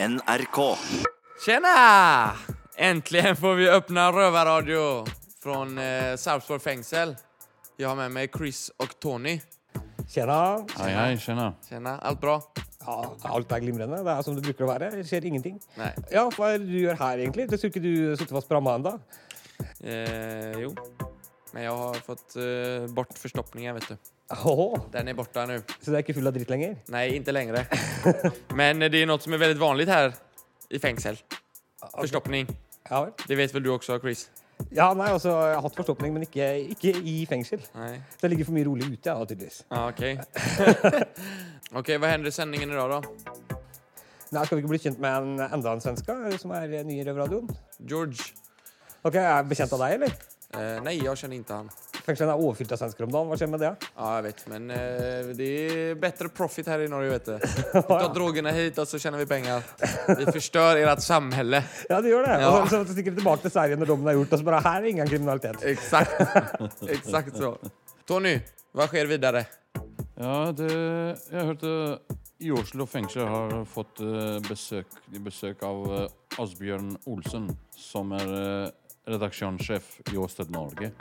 NRK. Tjena! Äntligen får vi öppna rövarradio från eh, Sarpsborg fängsel. Jag har med mig Chris och Tony. Tjena. Hei, hei, tjena. Tjena, allt bra? Ja, alt er glimrende. Det er som det bruker å være. Det skjer ingenting. Nei. Ja, Hva er det du gjør her, egentlig? Det skulle ikke du sitte fast på ramma ennå? Eh, jo. Men jeg har fått eh, bort forstoppningen, vet du. Åhå, Den är borta nu. Så det er ikke full av dritt lenger? Nej, inte längre. Men eh, det är något som är väldigt vanligt här i fängsel. Förstoppning. Ja. Det vet väl du också, Chris? Ja, nei, altså, jeg har hatt forstoppning, men ikke, ikke i fengsel. Nej. Det ligger for mye rolig ute, ja, tydeligvis. Ah, ok. ok, Hva hender i sendingen i dag, da? Nei, Skal vi ikke bli kjent med en, enda en svenske som er ny i Røverradioen? George? Ok, Er jeg bekjent av deg, eller? Eh, nei, jeg kjenner ikke han. Fengselen er overfylt av svensker om dagen. Hva skjer med det? Ja, jeg vet, men eh, det er bedre profit her i Norge, vet du. Vi tar drogerna hit og så tjener vi penger. Vi förstör ert samhälle. Ja, det gjør det. Ja. Og så, så stikker de tilbake til Sverige når dommen er gjort, og så bare her er ingen kriminalitet. Exakt. Exakt så. Tony, hva skjer videre? Ja, det, jeg hørte i Oslo fengsel har fått eh, besøk, besøk av eh, Asbjørn Olsen, som er eh, redaksjonssjef i Åsted Norge.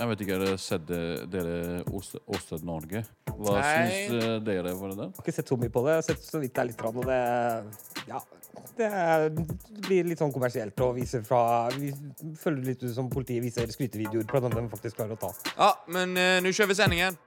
Jeg vet ikke, har dere sett dere Åsted, Norge? Hva Nei. syns eh, dere var det der? Jeg har ikke sett så mye på det. Jeg har sett så vidt det er litt, og det Ja. Det, blir litt sånn kommersielt å vise fra vi Føler litt ut som politiet viser skrytevideoer på den de faktisk klarer å ta. Ja, men uh, nå kjører vi sändningen.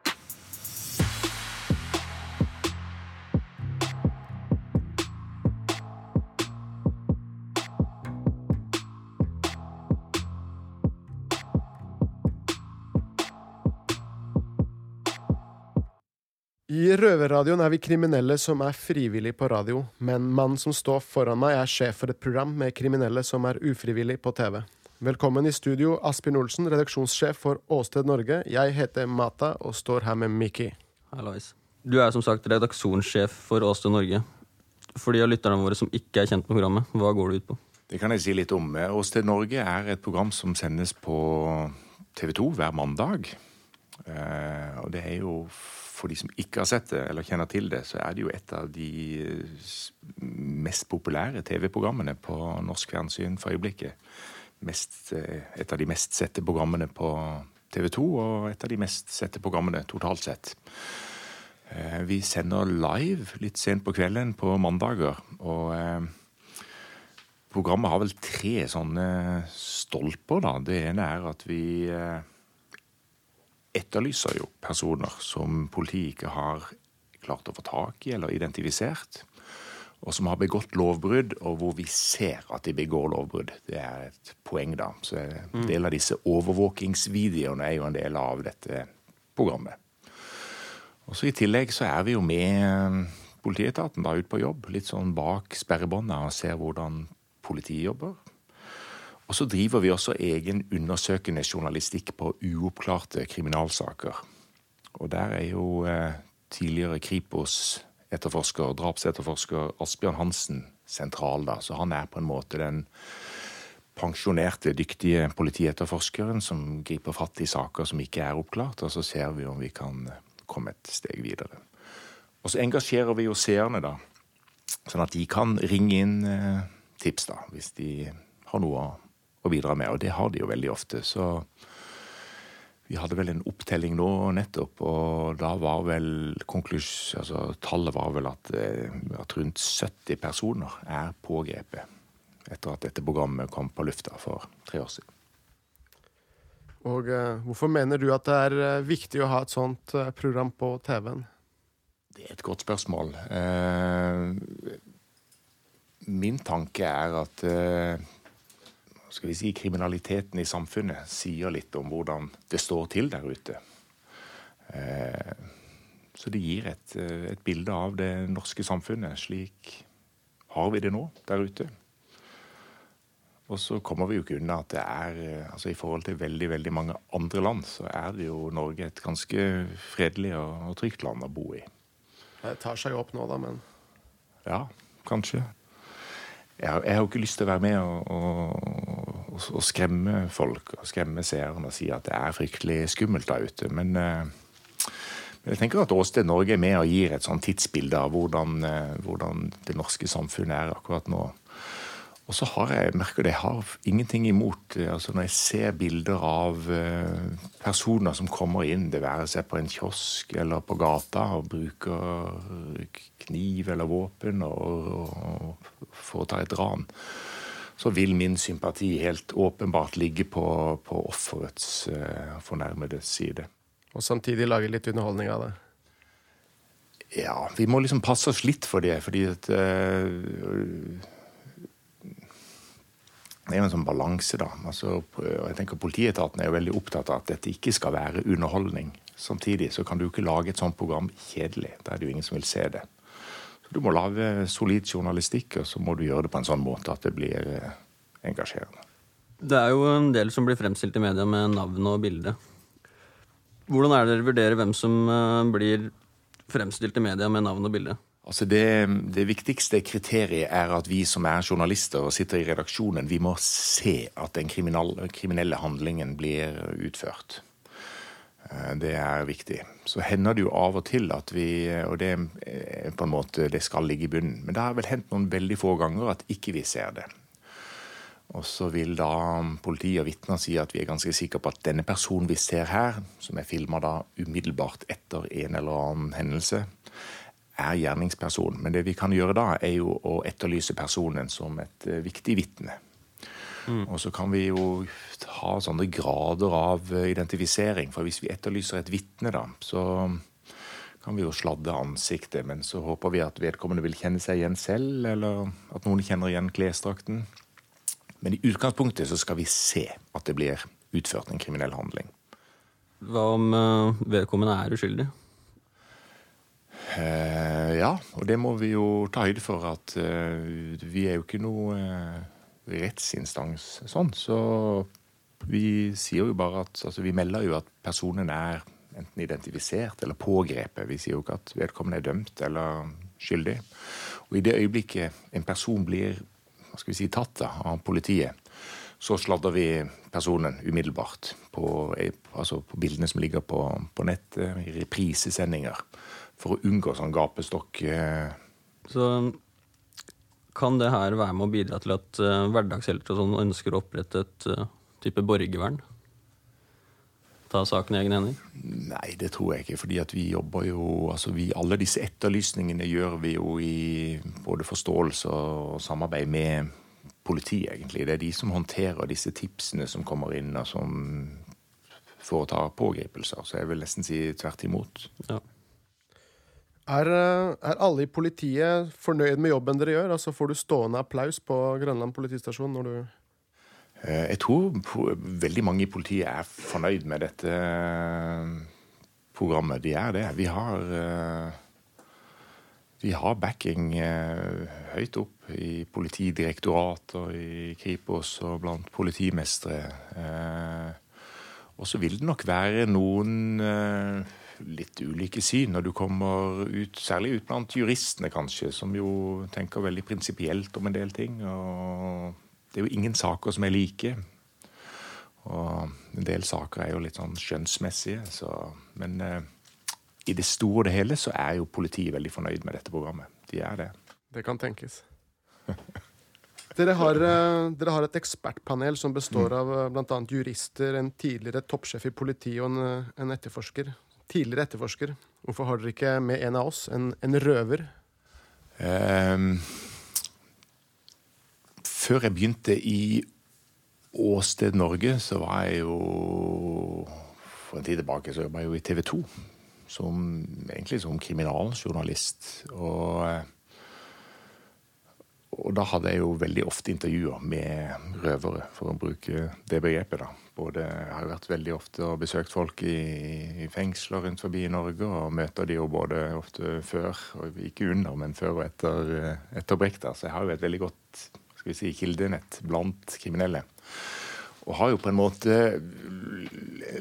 I Røverradioen er vi kriminelle som er frivillig på radio, men mannen som står foran meg er sjef for et program med kriminelle som er ufrivillig på TV. Velkommen i studio, Asbjørn Olsen, redaksjonssjef for Åsted Norge. Jeg heter Mata og står her med Mikki. Hallois. Du er som sagt redaksjonssjef for Åsted Norge. For de av lytterne våre som ikke er kjent med programmet, hva går det ut på? Det kan jeg si litt om. Åsted Norge er et program som sendes på TV 2 hver mandag. Eh, og det er jo, for de som ikke har sett det, eller kjenner til det, så er det jo et av de mest populære TV-programmene på norsk fjernsyn for øyeblikket. Mest, eh, et av de mest sette programmene på TV 2, og et av de mest sette programmene totalt sett. Eh, vi sender live litt sent på kvelden på mandager, og eh, Programmet har vel tre sånne stolper. da. Det ene er at vi eh, etterlyser jo personer som politiet ikke har klart å få tak i eller identifisert. Og som har begått lovbrudd, og hvor vi ser at de begår lovbrudd. Det er et poeng, da. Så en del av disse overvåkingsvideoene er jo en del av dette programmet. Og så I tillegg så er vi jo med eh, politietaten da ut på jobb, litt sånn bak sperrebåndet og ser hvordan politiet jobber. Og så driver vi også egen undersøkende journalistikk på uoppklarte kriminalsaker. Og der er jo eh, tidligere Kripos-etterforsker, drapsetterforsker Asbjørn Hansen sentral, da. Så han er på en måte den pensjonerte, dyktige politietterforskeren som griper fatt i saker som ikke er oppklart, og så ser vi om vi kan komme et steg videre. Og så engasjerer vi jo seerne, da. Sånn at de kan ringe inn eh, tips, da, hvis de har noe å, å bidra med. Og det har de jo veldig ofte. Så vi hadde vel en opptelling nå nettopp, og da var vel konklus... Altså, tallet var vel at, eh, at rundt 70 personer er pågrepet etter at dette programmet kom på lufta for tre år siden. Og eh, hvorfor mener du at det er eh, viktig å ha et sånt program på TV-en? Det er et godt spørsmål. Eh, min tanke er at eh, skal vi si, kriminaliteten i samfunnet sier litt om hvordan det står til der ute. Eh, så det gir et, eh, et bilde av det norske samfunnet. Slik har vi det nå der ute. Og så kommer vi jo ikke unna at det er eh, altså I forhold til veldig veldig mange andre land, så er det jo Norge et ganske fredelig og, og trygt land å bo i. Det tar seg opp nå, da, men Ja, kanskje. Jeg jeg har jo ikke lyst til å være med og, og, og, og skremme folk og skremme seerne og si at det er fryktelig skummelt der ute. Men, eh, jeg tenker at Åsted Norge er med og gir et sånn tidsbilde av hvordan, eh, hvordan det norske samfunnet er akkurat nå. Og så har jeg merker det, jeg har ingenting imot eh, altså Når jeg ser bilder av personer som kommer inn, det være seg på en kiosk eller på gata, og bruker kniv eller våpen og, og foretar et ran, så vil min sympati helt åpenbart ligge på, på offerets uh, fornærmedes side. Og samtidig lage litt underholdning av det. Ja, vi må liksom passe oss litt for det, fordi at uh, det er jo en sånn balanse, da. Altså, jeg tenker Politietaten er jo veldig opptatt av at dette ikke skal være underholdning. Samtidig så kan du ikke lage et sånt program kjedelig. Da er det jo ingen som vil se det. Du må lage solid journalistikk, og så må du gjøre det på en sånn måte at det blir eh, engasjerende. Det er jo en del som blir fremstilt i media med navn og bilde. Hvordan er det dere vurderer hvem som eh, blir fremstilt i media med navn og bilde? Altså det, det, viktigste kriteriet er at vi som er journalister og sitter i redaksjonen, vi må se at den kriminelle handlingen blir utført. Eh, det er viktig. Så hender det jo av og til at vi Og det er på en måte det skal ligge i bunnen. Men det har vel hendt noen veldig få ganger at ikke vi ser det. Og så vil da politi og vitner si at vi er ganske sikre på at denne personen vi ser her, som er filma da umiddelbart etter en eller annen hendelse, er gjerningsperson. Men det vi kan gjøre da, er jo å etterlyse personen som et uh, viktig vitne. Mm. Og så kan vi jo ha sånne grader av uh, identifisering. For hvis vi etterlyser et vitne, da, så kan vi jo sladde ansiktet. Men så håper vi at vedkommende vil kjenne seg igjen selv, eller at noen kjenner igjen klesdrakten. Men i utgangspunktet så skal vi se at det blir utført en kriminell handling. Hva om uh, vedkommende er uskyldig? Eh, ja, og det må vi jo ta høyde for at eh, vi er jo ikke noe uh, rettsinstans sånn. Så vi sier jo bare at altså, Vi melder jo at personen er enten identifisert eller pågrepet. Vi sier jo ikke at vedkommende er dømt eller skyldig. Og i det øyeblikket en person blir hva skal vi si, tatt av politiet, så sladder vi personen umiddelbart på, altså på bildene som ligger på, på nettet, i reprisesendinger for å unngå sånn gapestokk. Eh. Så kan det her være med å bidra til at uh, hverdagshelter og sånn ønsker å opprette et uh, type borgervern? Ta saken i egne hender? Nei, det tror jeg ikke. fordi at vi jobber jo altså vi, Alle disse etterlysningene gjør vi jo i både forståelse og samarbeid med politiet, egentlig. Det er de som håndterer disse tipsene som kommer inn, og som foretar pågripelser. Så jeg vil nesten si tvert imot. Ja. Er, eh, er, alle i politiet fornøyd med jobben dere gjør? Altså Får du stående applaus på Grønland politistasjon når du eh, Jeg tror veldig mange i politiet er fornøyd med dette eh, programmet. De er det. Vi har, vi har backing høyt opp i Politidirektoratet og i Kripos og blant politimestre. Og så vil det nok være noen litt ulike syn når du kommer ut, særlig ut blant juristene, kanskje, som jo tenker veldig prinsipielt om en del ting. Og det er jo ingen saker som er like. Og en del saker er jo litt sånn skjønnsmessige. Så, men eh, i det store og det hele så er jo politiet veldig fornøyd med dette programmet. De er det. Det kan tenkes. Dere har, eh, dere har, et ekspertpanel som består mm. av eh, bl.a. jurister, en tidligere toppsjef i politiet og en, eh, en etterforsker tidligere etterforsker. Hvorfor har dere ikke med en av oss, en, en røver? Um, før jeg begynte i Åsted Norge, så var jeg jo For en tid tilbake så jobba jeg jo i TV 2. Som, egentlig som kriminaljournalist. Og eh, og da hadde jeg jo veldig ofte intervjuer med røvere, for å bruke det begrepet. da. Både, jeg har vært veldig ofte og besøkt folk i, i fengsler rundt forbi i Norge, og møter de jo både ofte før, og ikke under, men før og etter, etter Brekta. Så jeg har jo et veldig godt skal vi si, kildenett blant kriminelle. Og har jo på en måte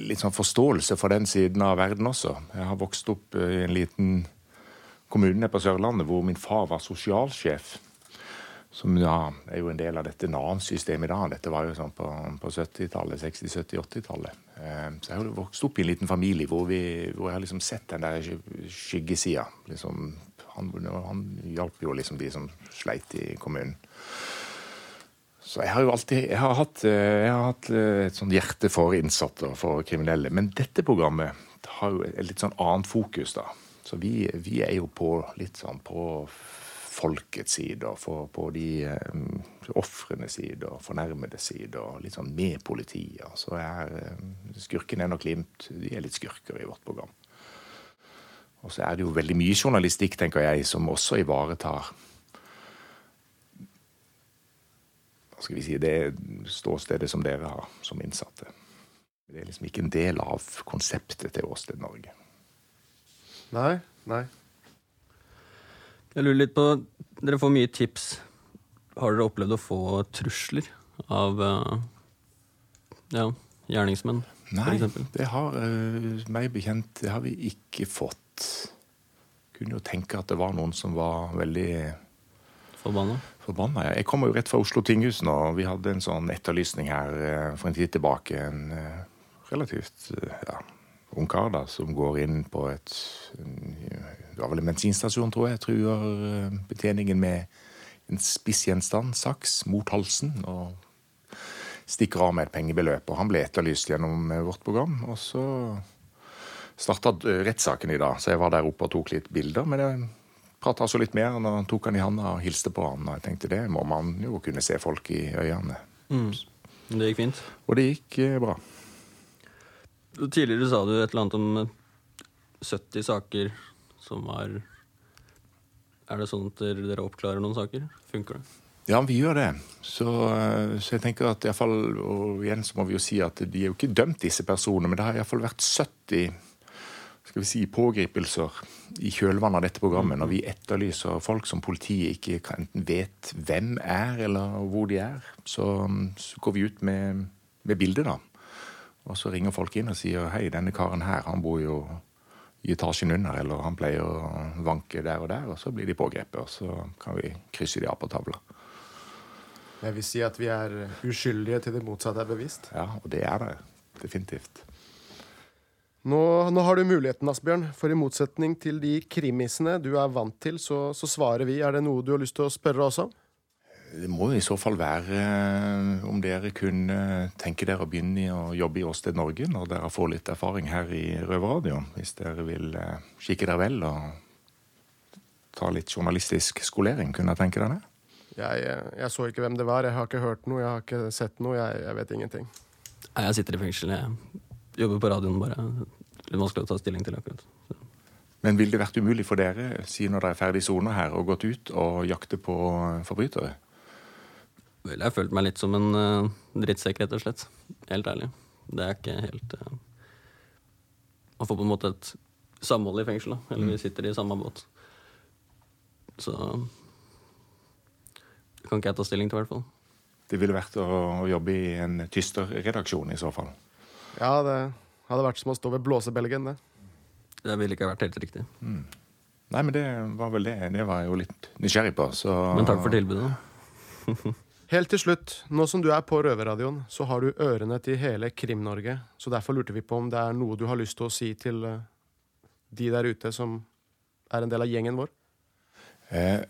litt sånn forståelse for den siden av verden også. Jeg har vokst opp i en liten kommune på Sørlandet hvor min far var sosialsjef. Som ja, er jo en del av dette Nav-systemet i dag. Dette var jo sånn på, på 70-tallet, 60-, 70-, 80-tallet. Eh, så jeg har vokst opp i en liten familie hvor, vi, hvor jeg har liksom sett den der sky- skyggesida. Liksom, han, han hjalp jo liksom de som sleit i kommunen. Så jeg har jo alltid jeg har hatt, eh, jeg har hatt eh, et sånt hjerte for innsatte og for kriminelle. Men dette programmet har jo et litt sånn annet fokus, da. Så vi, vi er jo på litt sånn på folkets side, for, på de um, ofrenes side og fornærmedes side, og litt sånn med politiet. Så er eh, skurken er nok Glimt. De er litt skurker i vårt program. Og så er det jo veldig mye journalistikk, tenker jeg, som også ivaretar hva skal vi si, det ståstedet som dere har som innsatte. Det er liksom ikke en del av konseptet til Åsted Norge. Nei, nei. Jeg lurer litt på Dere får mye tips. Har dere opplevd å få trusler av eh, ja, gjerningsmenn, Nei, det har eh, meg bekjent det har vi ikke fått. Kunne jo tenke at det var noen som var veldig Forbanna? forbanna. Jeg kommer jo rett fra Oslo tinghus nå. Vi hadde en sånn etterlysning her eh, for en tid tilbake. En relativt ja, ung kar da, som går inn på et Det var vel en bensinstasjon, tror jeg. Truer eh, betjeningen med en spissgjenstand, saks, mot halsen. og stikker av med et pengebeløp. og Han ble etterlyst gjennom eh, vårt program. og så starta rettssaken i dag, så jeg var der oppe og tok litt bilder. Men jeg prata så litt mer, og han tok han i handa og hilste på han. Og jeg tenkte det må man jo kunne se folk i øynene. Mm. Det gikk fint. Og det gikk eh, bra. Tidligere sa du et eller annet om eh, 70 saker som var Er det sånn at dere oppklarer noen saker? Funker det? Ja, vi gjør det. Så, eh, så jeg tenker at i hvert fall, og igjen så må vi jo si at de er jo ikke dømt, disse personene, men det har iallfall vært 70 skal vi si, pågripelser i kjølvannet av dette programmet, når vi etterlyser folk som politiet ikke kan- enten vet hvem er, eller hvor de er. Så, så går vi ut med, med bildet, da. Og så ringer folk inn og sier hei, denne karen her, han bor jo i etasjen under, eller han pleier å vanke der og der, og så blir de pågrepet, og så kan vi krysse de av på tavla. Jeg vil si at vi er uskyldige til det motsatte er bevist. Ja, og det er det. Definitivt. Nå, nå har du muligheten, Asbjørn, for i motsetning til de krimisene du er vant til, så, så svarer vi. Er det noe du har lyst til å spørre oss om? Det må i så fall være eh, om dere kunne tenke dere å begynne å jobbe i Åsted Norge når dere får litt erfaring her i Røverradio. Hvis dere vil eh, kikke dere vel og ta litt journalistisk skolering. Kunne jeg tenke dere det? Jeg, jeg så ikke hvem det var, jeg har ikke hørt noe, jeg har ikke sett noe, jeg, jeg vet ingenting. Nei, jeg sitter i fengsel. Jeg jobber på radioen bare. Litt vanskelig å ta stilling til akkurat. Så. Men vil det vært umulig for dere, si når dere er ferdig sona her, og gått ut og jakte på forbrytere? Vel, jeg har følt meg litt som en uh, drittsekk, rett og slett. Helt ærlig. Det er ikke helt uh, Man får på en måte et samhold i fengsel, da. Eller vi sitter i samme båt. Så det kan ikke jeg ta stilling til, i hvert fall. Det ville vært å, å jobbe i en tysterredaksjon i så fall. Ja, det hadde vært som å stå ved blåsebelgen, det. Det ville ikke vært helt riktig. Nei, men det var vel det. Det var jeg jo litt nysgjerrig på. Så Men takk for tilbudet. Helt til slutt, nå som du er på Røverradioen, så har du ørene til hele Krim-Norge. Så derfor lurte vi på om det er noe du har lyst til å si til eh, de der ute som er en del av gjengen vår. Eh,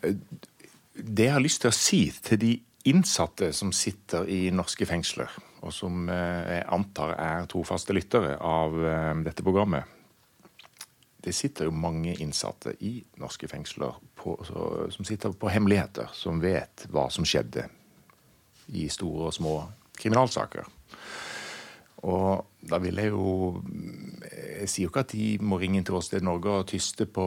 Det jeg har lyst til å si til de innsatte som sitter i norske fengsler, og som eh, jeg antar er trofaste lyttere av eh, dette programmet Det sitter jo mange innsatte i norske fengsler på, som sitter på hemmeligheter, som vet hva som skjedde i store og små kriminalsaker. Og da vil jeg jo Jeg sier jo ikke at de må ringe inn til Åsted Norge og tyste på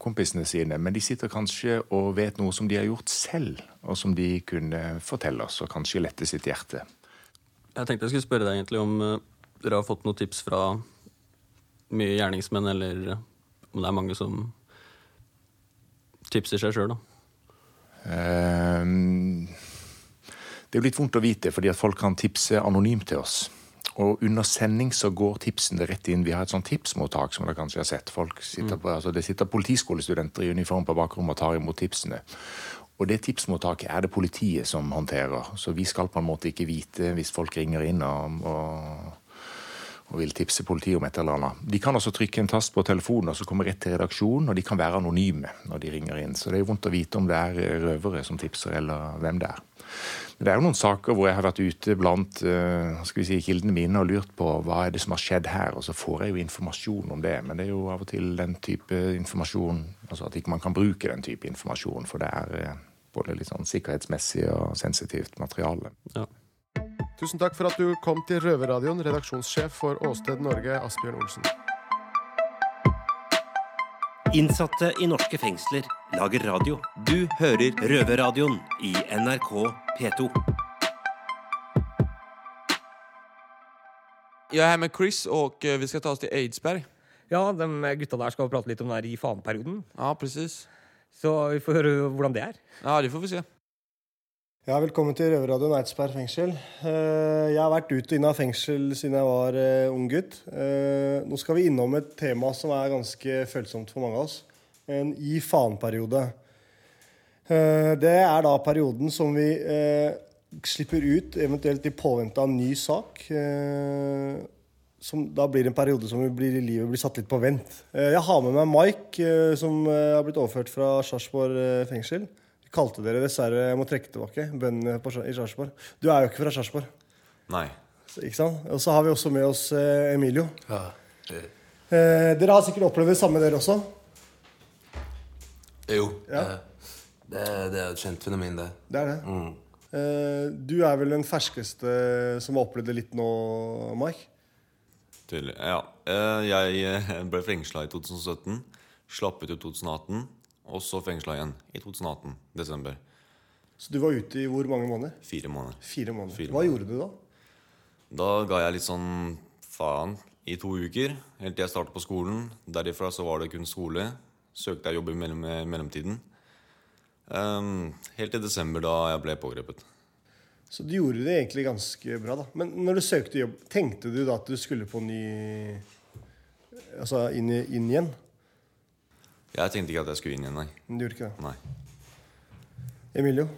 kompisene sine, men de sitter kanskje og vet noe som de har gjort selv, og som de kunne fortelle oss, og kanskje lette sitt hjerte. Jeg tenkte jeg skulle spørre deg egentlig om eh, dere har fått noen tips fra mye gjerningsmenn, eller eh, om det er mange som tipser seg sjøl, da. Ehm, Det er jo litt vondt å vite, fordi at folk kan tipse anonymt til oss. Og under sending så går tipsene rett inn. Vi har et sånt tipsmottak som dere kanskje har sett. Folk sitter på, altså Det sitter politiskolestudenter i uniform på bakrommet og tar imot tipsene. Og det tipsmottaket er det politiet som håndterer. Så vi skal på en måte ikke vite hvis folk ringer inn og, og, og vil tipse politiet om et eller annet. De kan også trykke en tast på telefonen og så komme rett til redaksjonen, og de kan være anonyme når de ringer inn. Så det er vondt å vite om det er røvere som tipser, eller hvem det er. Men det er jo noen saker hvor jeg har vært ute blant uh, skal vi si, kildene mine og lurt på hva er det som har skjedd her, og så får jeg jo informasjon om det. Men det er jo av og til den type informasjon altså at ikke man kan bruke den type informasjon, for det er uh, både litt sånn sikkerhetsmessig og sensitivt materiale. Ja. Tusen takk for at du kom til Røverradioen, redaksjonssjef for Åsted Norge, Asbjørn Olsen. Innsatte i norske fengsler lager radio. Du hører Røverradioen i NRK P2. Jeg er her med Chris och eh, vi skal ta oss til Eidsberg. Ja, de gutta der skal prate litt om den her i faen-perioden. Ja, precis. Så vi får høre hvordan det er. Ja, det får vi se. Ja, velkommen til Røverradioen Eidsberg fengsel. Eh, Jeg har vært ut og inn av fengsel siden jeg var eh, ung gutt. Eh, Nå skal vi innom et tema som er ganske følsomt for mange av oss. En gi faen-periode. Eh, Det er da perioden som vi eh, slipper ut, eventuelt i påvente av en ny sak. eh, Som da blir en periode som vi blir, livet blir satt litt på vent. Eh, Jeg har med meg Mike, som har blitt overført fra Sarpsborg fengsel. Vi kalte dere dessverre Jeg må trekke tilbake bøndene i Sarpsborg. Du er jo ikke fra Sarpsborg. Nei. Ikke sant? Og så har vi også med oss Emilio. Ja, Eh, dere har sikkert opplevd det samme, dere også. Jo. Ja. eh, Det, det er et kjent fenomen, det. Det er det. Mm. Eh, du er vel den ferskeste som har opplevd det litt nå, Mike? Tydelig. Ja. Eh, Jeg ble fengsla i 2017. Slapp ut i 2018. Og så fengsla igjen i 2018. Desember. Så du var ute i hvor mange måneder? Fire måneder. Fire måneder. Fire Hva måneder. gjorde du da? Da ga jeg litt sånn faen i to uker. Helt til jeg startet på skolen. Derifra så var det kun skole. Søkte jeg jobb i mellom, mellomtiden. Um, helt til desember, da jeg ble pågrepet. Så du gjorde det egentlig ganske bra, da. Men når du søkte jobb, tenkte du da at du skulle på ny Altså inn, inn igjen? Jeg tenkte ikke at jeg skulle inn igjen, nei. Men du gjorde ikke det. nei. Emilio,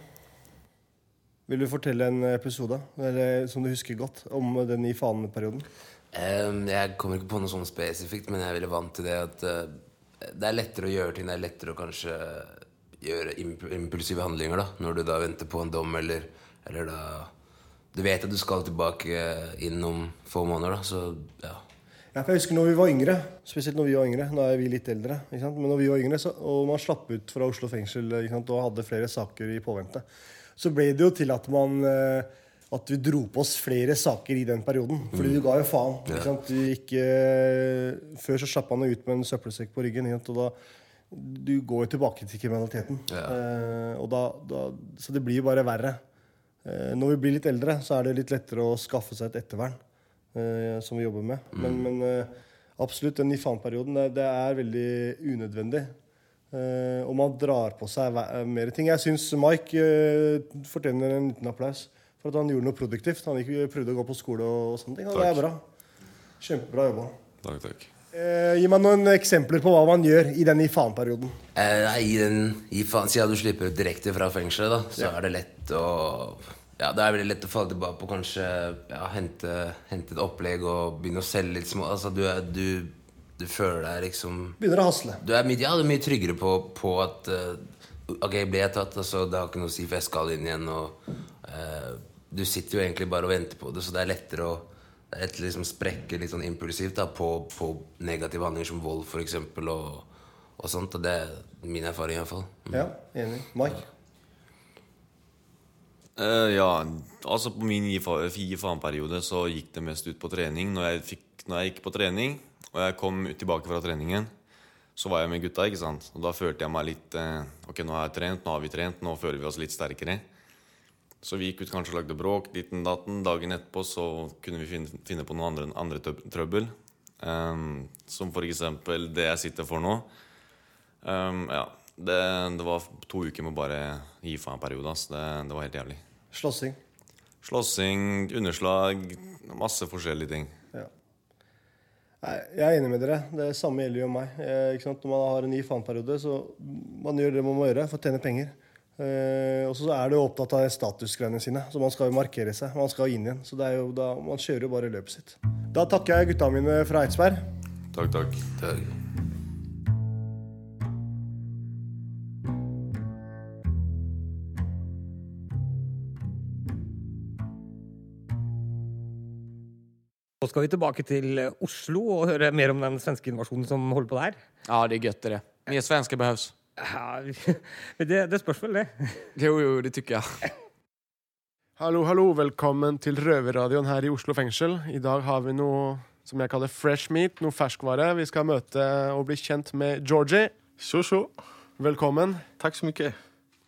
vil du fortelle en episode eller, som du husker godt om den i faneperioden? Ehm, jeg kommer ikke på noe sånn spesifikt, men jeg er veldig vant til det at eh, det er lettere å gjøre ting. Det er lettere å kanskje gjøre impulsive handlinger da, når du da venter på en dom, eller, eller da Du vet at du skal tilbake inn om få måneder, da, så ja. Ja, for jeg husker når vi var yngre, spesielt når vi var yngre, nå er vi litt eldre, men når vi var yngre, så, og man slapp ut fra Oslo fengsel og hadde flere saker i påvente, så ble det jo til at man eh, at vi dro på oss flere saker i den perioden. Fordi du ga jo faen. Ikke? Du gikk, uh, før så slapp han ut med en søppelsekk på ryggen. Og da, du går jo tilbake til kriminaliteten. Uh, og da, da, så det blir jo bare verre. Uh, når vi blir litt eldre, så er det litt lettere å skaffe seg et ettervern som vi jobber med. Men, men eh, absolutt, den i faen-perioden, det, det er veldig unødvendig. Og man drar på seg mer ting. Jeg syns Mike fortjener en liten applaus for at han gjorde noe produktivt. Han gikk, prøvde å gå på skole og sånne ting. Og det er bra. Kjempebra jobba. Takk, takk. Eh, gi meg noen eksempler på hva man gjør i den i faen-perioden. Eh, i den, i faen, Siden du slipper ut direkte fra fengselet, da, så Ja. er det lett å ja, Det er veldig lett å falle tilbake på kanskje ja, hente, hente et opplegg og begynne å selge litt små Altså, du, er, du, du føler deg liksom Begynner å hasle. Du er mye, ja, du er mye tryggere på, på at uh, Ok, ble jeg tatt, altså, det har ikke noe å si, for jeg skal inn igjen. Og, eh, du sitter jo egentlig bare og venter på det, så det er lettere å det er liksom sprekke litt sånn impulsivt da, på, på negative handlinger som vold, f.eks. Og, og sånt. Og det er min erfaring, iallfall. Mm. Ja, enig. Mike? Uh, ja, altså på min gi fa- gi faen-periode så gikk det mest ut på trening. Når jeg, fikk, når jeg gikk på trening, og jeg kom tilbake fra treningen, så var jeg med gutta, ikke sant? Og da følte jeg meg litt uh, Ok, nå har jeg trent, nå har vi trent, nå føler vi oss litt sterkere. Så vi gikk ut kanskje og lagde bråk, ditten datten. Dagen etterpå så kunne vi finne, finne på noe andre, andre trøbbel. Um, som for eksempel det jeg sitter for nå. Um, ja, det, det var to uker med bare gi faen-periode. Det, det var helt jævlig. Slåssing. Slåssing, underslag, masse forskjellige ting. Ja. Nei, Jeg er enig med dere. Det samme gjelder jo meg. Eh? Når man har en gi faen-periode, så man gjør det man må gjøre for å tjene penger. Eh, og så er det jo opptatt av statusgreiene sine, så man skal jo markere seg. Man skal inn igjen. Så det er jo da, man kjører jo bare løpet sitt. Da takker jeg gutta mine fra Eidsberg. Takk, takk. Takk. Nå skal vi tilbake til Oslo og høre mer om den svenske invasjonen som holder på der. Ja, det er gøtt, det. Mer svenske behövs. Ja, det, det spørs vel, det. Jo, jo, det tykker jeg. Hallo, hallo. Velkommen til Røverradioen her i Oslo fengsel. I dag har vi noe som jeg kaller fresh meat, noe ferskvare. Vi skal møte og bli kjent med Georgie. Sjo, sjo. Velkommen. Takk så mye.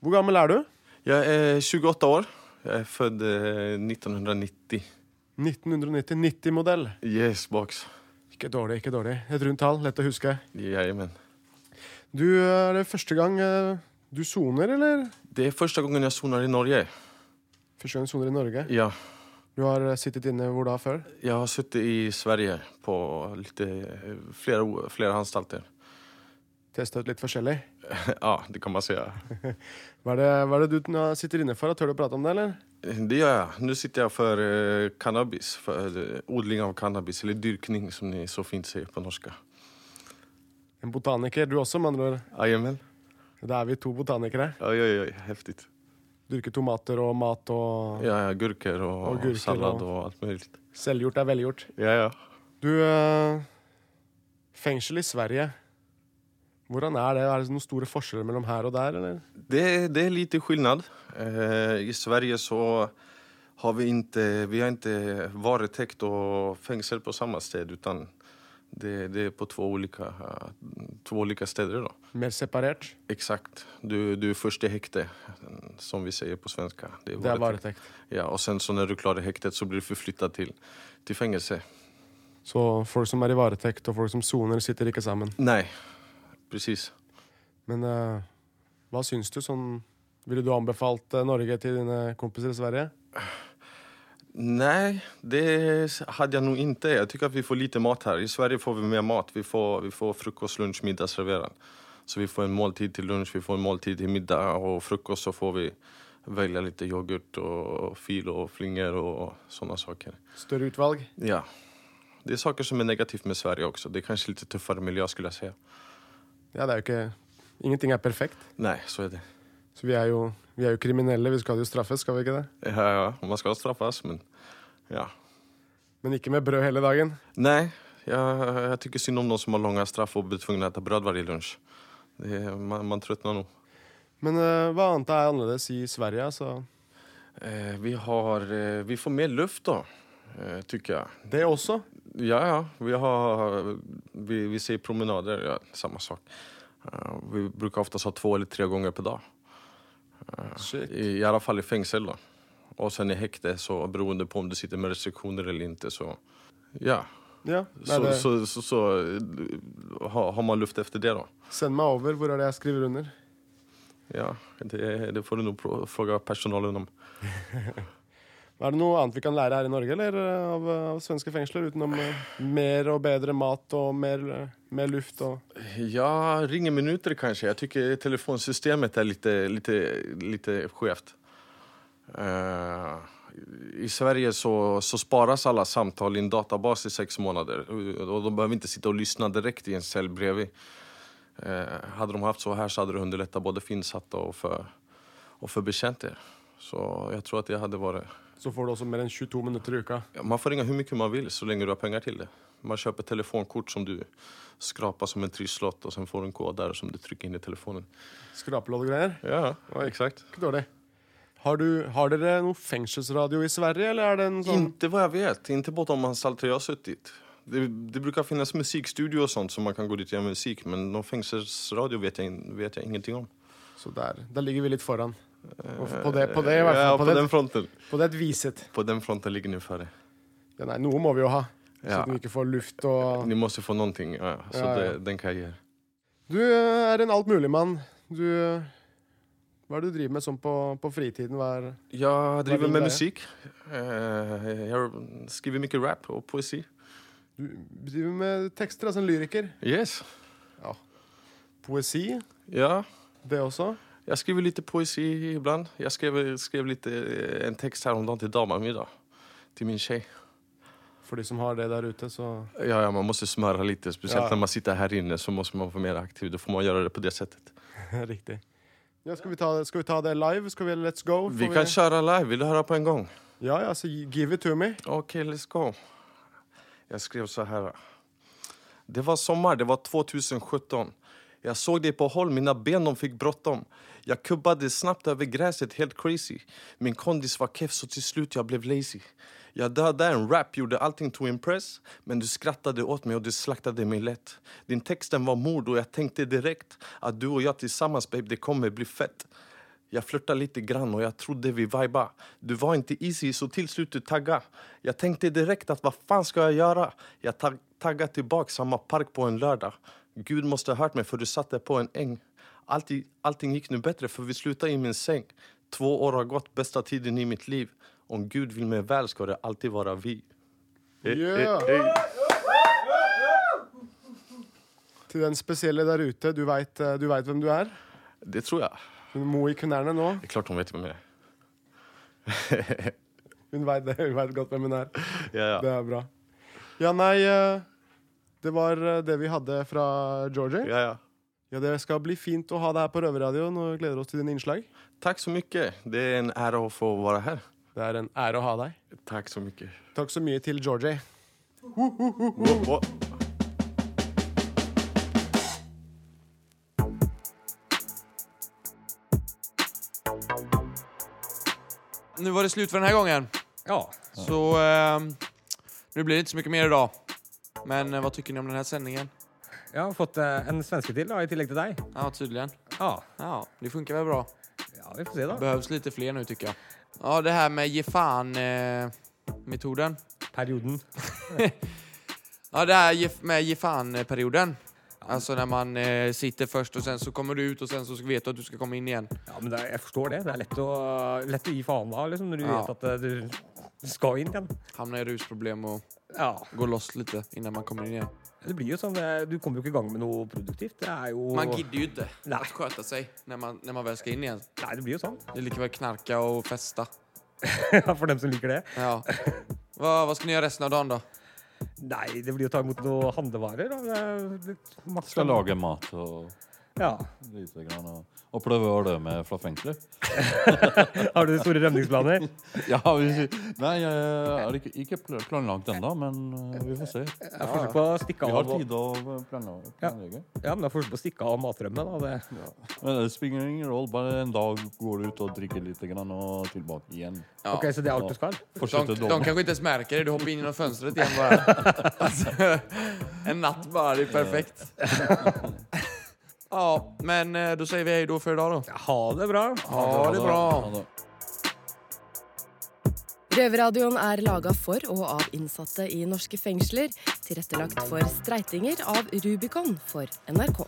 Hvor gammel er du? Jeg er 28 år. Jeg er född eh, 1990. 1990. 90-modell. Yes, box. Ikke dårlig, ikke dårlig. Et rundt tall, lett å huske. Jajamän. Du, er det første gang eh, du soner, eller? Det er første gangen jeg soner i Norge. Første gang du soner i Norge? Ja. Du har eh, sittet inne hvor da før? Jeg har sittet i Sverige på litt, flere, flere anstalter. Testa ut litt forskjellig? ja, det kan man säga. Hva er det, hva er det du sitter inne for? Tør du å prate om det, eller? Det gjør jeg. Nå sitter jeg for uh, cannabis, For uh, odling av cannabis, eller dyrkning som de så fint sier på norska. En botaniker, du også, med andre ord. Jajamän. Da er vi to botanikere. Oj, oj, oj, Heftig. Dyrker tomater og mat og Ja, ja, Gurker og, og gurker sallad og... og alt mulig. Selvgjort er velgjort. Ja, ja. Du, øh, fengsel i Sverige. Hvordan er det? Er det noen store forskjeller mellom her og der, eller? Det, det er lite skillnad. Eh, I Sverige så har vi ikke, vi har ikke varetekt og fengsel på samme sted utan det, det är på två olika, eh, två olika steder. Då. Mer separert? Exakt. Du, du är först i häkte, som vi säger på svenska. Det er varetekt. Ja, och sen så när du klarer hektet, häktet så blir du förflyttad till, till fängelse. Så folk som er i varetekt og folk som soner, sitter ikke sammen. Nei, precis. Men uh, hva syns du? Sånn, ville du anbefalt eh, Norge til dine kompiser i Sverige? Nej, det hade jag nog inte. Jag tycker att vi får lite mat här. I Sverige får vi mer mat. Vi får, vi får frukost, lunch, middag serverad. Så vi får en måltid till lunch, vi får en måltid till middag och frukost så får vi välja lite yoghurt och fil och flingor och sådana saker. Større utvalg? Ja. Det är saker som är negativt med Sverige också. Det är kanske lite tuffare miljö skulle jag säga. Ja, det er jo ikke Ingenting er perfekt. Nej, så är det. Så vi er jo, vi er jo kriminelle. Vi skal jo straffes, skal vi ikke det? Ja, ja, man skal straffes, men ja. Men ikke med brød hele dagen. Nei, jeg, jeg tykker synd om noen som har långa straff og blir tvunget til å spise brød hver lunsj. Det man, man trøtner nå. Men uh, hva annet er annerledes i Sverige? Altså? Uh, vi, har, uh, vi får mer luft da. Tykker jeg. Det også? Ja, ja. Vi, har, vi, vi ser promenader, ja, samme sak. Vi bruker oftest ha to eller tre ganger per dag. Eh, i, I alla fall i fengsel då. Och sen i häkte, så beroende på om du sitter med restriktioner eller inte så... Ja. Ja, så, det- så, så, så, har, har man luft efter det då. Send meg over. Hvor er det jeg skriver under? Ja, det, det får du nog pro- fråga personalen om. Er det noe annet vi kan lære her i Norge eller eh, av, av svenske fengsler? Utenom eh, mer og bedre mat og mer, eh, mer luft og Ja, ringer minutter kanskje. Jeg tycker telefonsystemet er litt skjevt. Eh, I Sverige så, så spares alle samtal i en databas i seks måneder. Og de behøver ikke sitte og lytte direkte i en cell bredvid. Uh, hadde de haft så her, så hadde det underlättat både for innsatte og for, och för betjänter. Så jeg tror at det hadde varit... Så får du også mer enn 22 minutter i uka. Ja, man får ringe hvor mye man vil så lenge du har penger til det. Man kjøper telefonkort som du skraper som en trisslott og så får du en kode der som du trykker inn i telefonen. Skrapeloddgreier? Ja, exakt. Ikke dårlig. Har, du, har dere noe fengselsradio i Sverige, eller er det en sånn Inte hva jeg vet. Inte på de anstalter jag har suttit. Det, det å finnes musikstudio og sånt så man kan gå dit og gjøre musik men noen fengselsradio vet jeg, vet jeg ingenting om. Så der, der ligger vi litt foran. På det, på det i hvert fall. Ja, på, på den fronten. på det viset. På den fronten ligger ni före. Ja, nei, noe må vi jo ha. Så Ja. at vi ikke får luft og Ni måste få någonting. Ja, så Ja, ja. Det, den kan jeg er. Du eh, er en altmuligmann. Du Hva er det du driver med sånn på, på fritiden? Hva er jeg driver med musikk. musik. Eh, skriver mye rap og poesi. Du driver med tekster, altså en lyriker. Yes. Poesi, Ja. det også. Jag skriver litt poesi ibland. Jeg skrev, skrev litt, en tekst her om dagen til dama min da. Til min tjej. For de som har det der ute, så Ja, ja, man må smøre litt. Spesielt Ja. når man sitter her inne så må man være mer aktiv. Da får man gjøre det på det settet. Riktig. Ja, skal, vi ta, skal vi ta det live? Skal vi Let's go? Får Vi kan kjøre live. Vil du høre på en gang? Ja, ja, så give it to me. OK, let's go. Jeg skrev så her. Det var sommer. det var 2017. Jag såg dig på håll, mina ben de fick bråttom. Jag kubbade snabbt över gräset, helt crazy. Min kondis var keff så till slut jag blev lazy. Jag dödade en rap, gjorde allting to impress. Men du skrattade åt mig och du slaktade mig lätt. Din texten var mord och jag tänkte direkt att du och jag tillsammans babe, det kommer bli fett. Jag flörtade lite grann och jag trodde vi viba. Du var inte easy så till slut du tagga. Jag tänkte direkt att vad fan ska jag göra? Jag tag taggade tillbaka samma park på en lördag. Gud måste ha hört mig för du satte på en äng. Allting, allting gick nu bättre för vi slutade i min säng. Två år har gått, bästa tiden i mitt liv. Om Gud vill mig väl ska det alltid vara vi. Eh, Yeah. hey, eh. Til den spesielle der ute, du veit du vet hvem du er? Det tror jeg. Hun må i knærne nå. Det er klart hun vet hvem jeg er. Hun veit godt hvem hun er. Ja, ja. Det er bra. Ja, nei eh, Det var eh, det vi hadde fra Georgie. Ja, ja. Ja, Det skal bli fint å ha deg her på Røverradioen, og gleder oss til dine innslag. Takk så mye. Det er en ære å få være her. Det er en ære å ha deg. Takk så mye. Takk så mye til Georgie. Nå Nu var det slut för den här gången. Ja. Så ehm, nu blir det inte så mycket mer idag. Men hva tykker tycker ni om denne sendingen? Jeg har fått eh, en svenske til, da, i tillegg til deg. Ja, tydelig. Ja, Ja, det funker vel bra. ja vi får se, da. Behøves litt flere nå, tykker jeg. Ja, det her med gi faen-metoden. Perioden. Ja, det her med gi faen-perioden. Altså når man eh, sitter først, og sen så kommer du ut og sen så vet du at du skal komme inn igjen. Ja, men er- jeg forstår det. Det er lett å, lett å gi faen da, liksom, når du Ja. vet at eh, du skal inn igjen. Hamna i rusproblem og Ja, gå lost litt innan man kommer inn igjen. det blir jo sånn. Du kommer jo ikke i gang med noe produktivt. Det er jo Man gidder jo ikke att sköta seg når man, når man vel skal inn igjen. Nei, det blir jo sånn. Det liker väl knarka og festa. For dem som liker det. Ja. Hva, hva skal ni gjøre resten av dagen da? Nei, det blir å ta imot noen handlevarer. Da. Det Skal lage mat og Ja. lite grann. Og, og prøve å dø med Flaffengsler Har du store rømningsplaner? Ja, vi, nei, jeg har ikke, ikke planlagt ennå, men eh, vi får se. Jeg har på å stikke Vi har tid å planlegge. Ja, men jeg har forsøkt på å stikke av matrømmen. Da. Det, Men det spiller ingen roll. Bare en dag går du ut og drikker litt grann, og tilbake igjen. Ja. Ok, Så det er alt du skal? De, de inte ens märker det. Du hopper inn gjennom fönstret igjen bare. altså, en natt bare. det är perfekt. Ja, men eh, då säger vi hej då för idag då. Ha det bra. Ha det bra. Røverradioen er laga for og av innsatte i norske fengsler. Tilrettelagt for streitinger av Rubicon for NRK.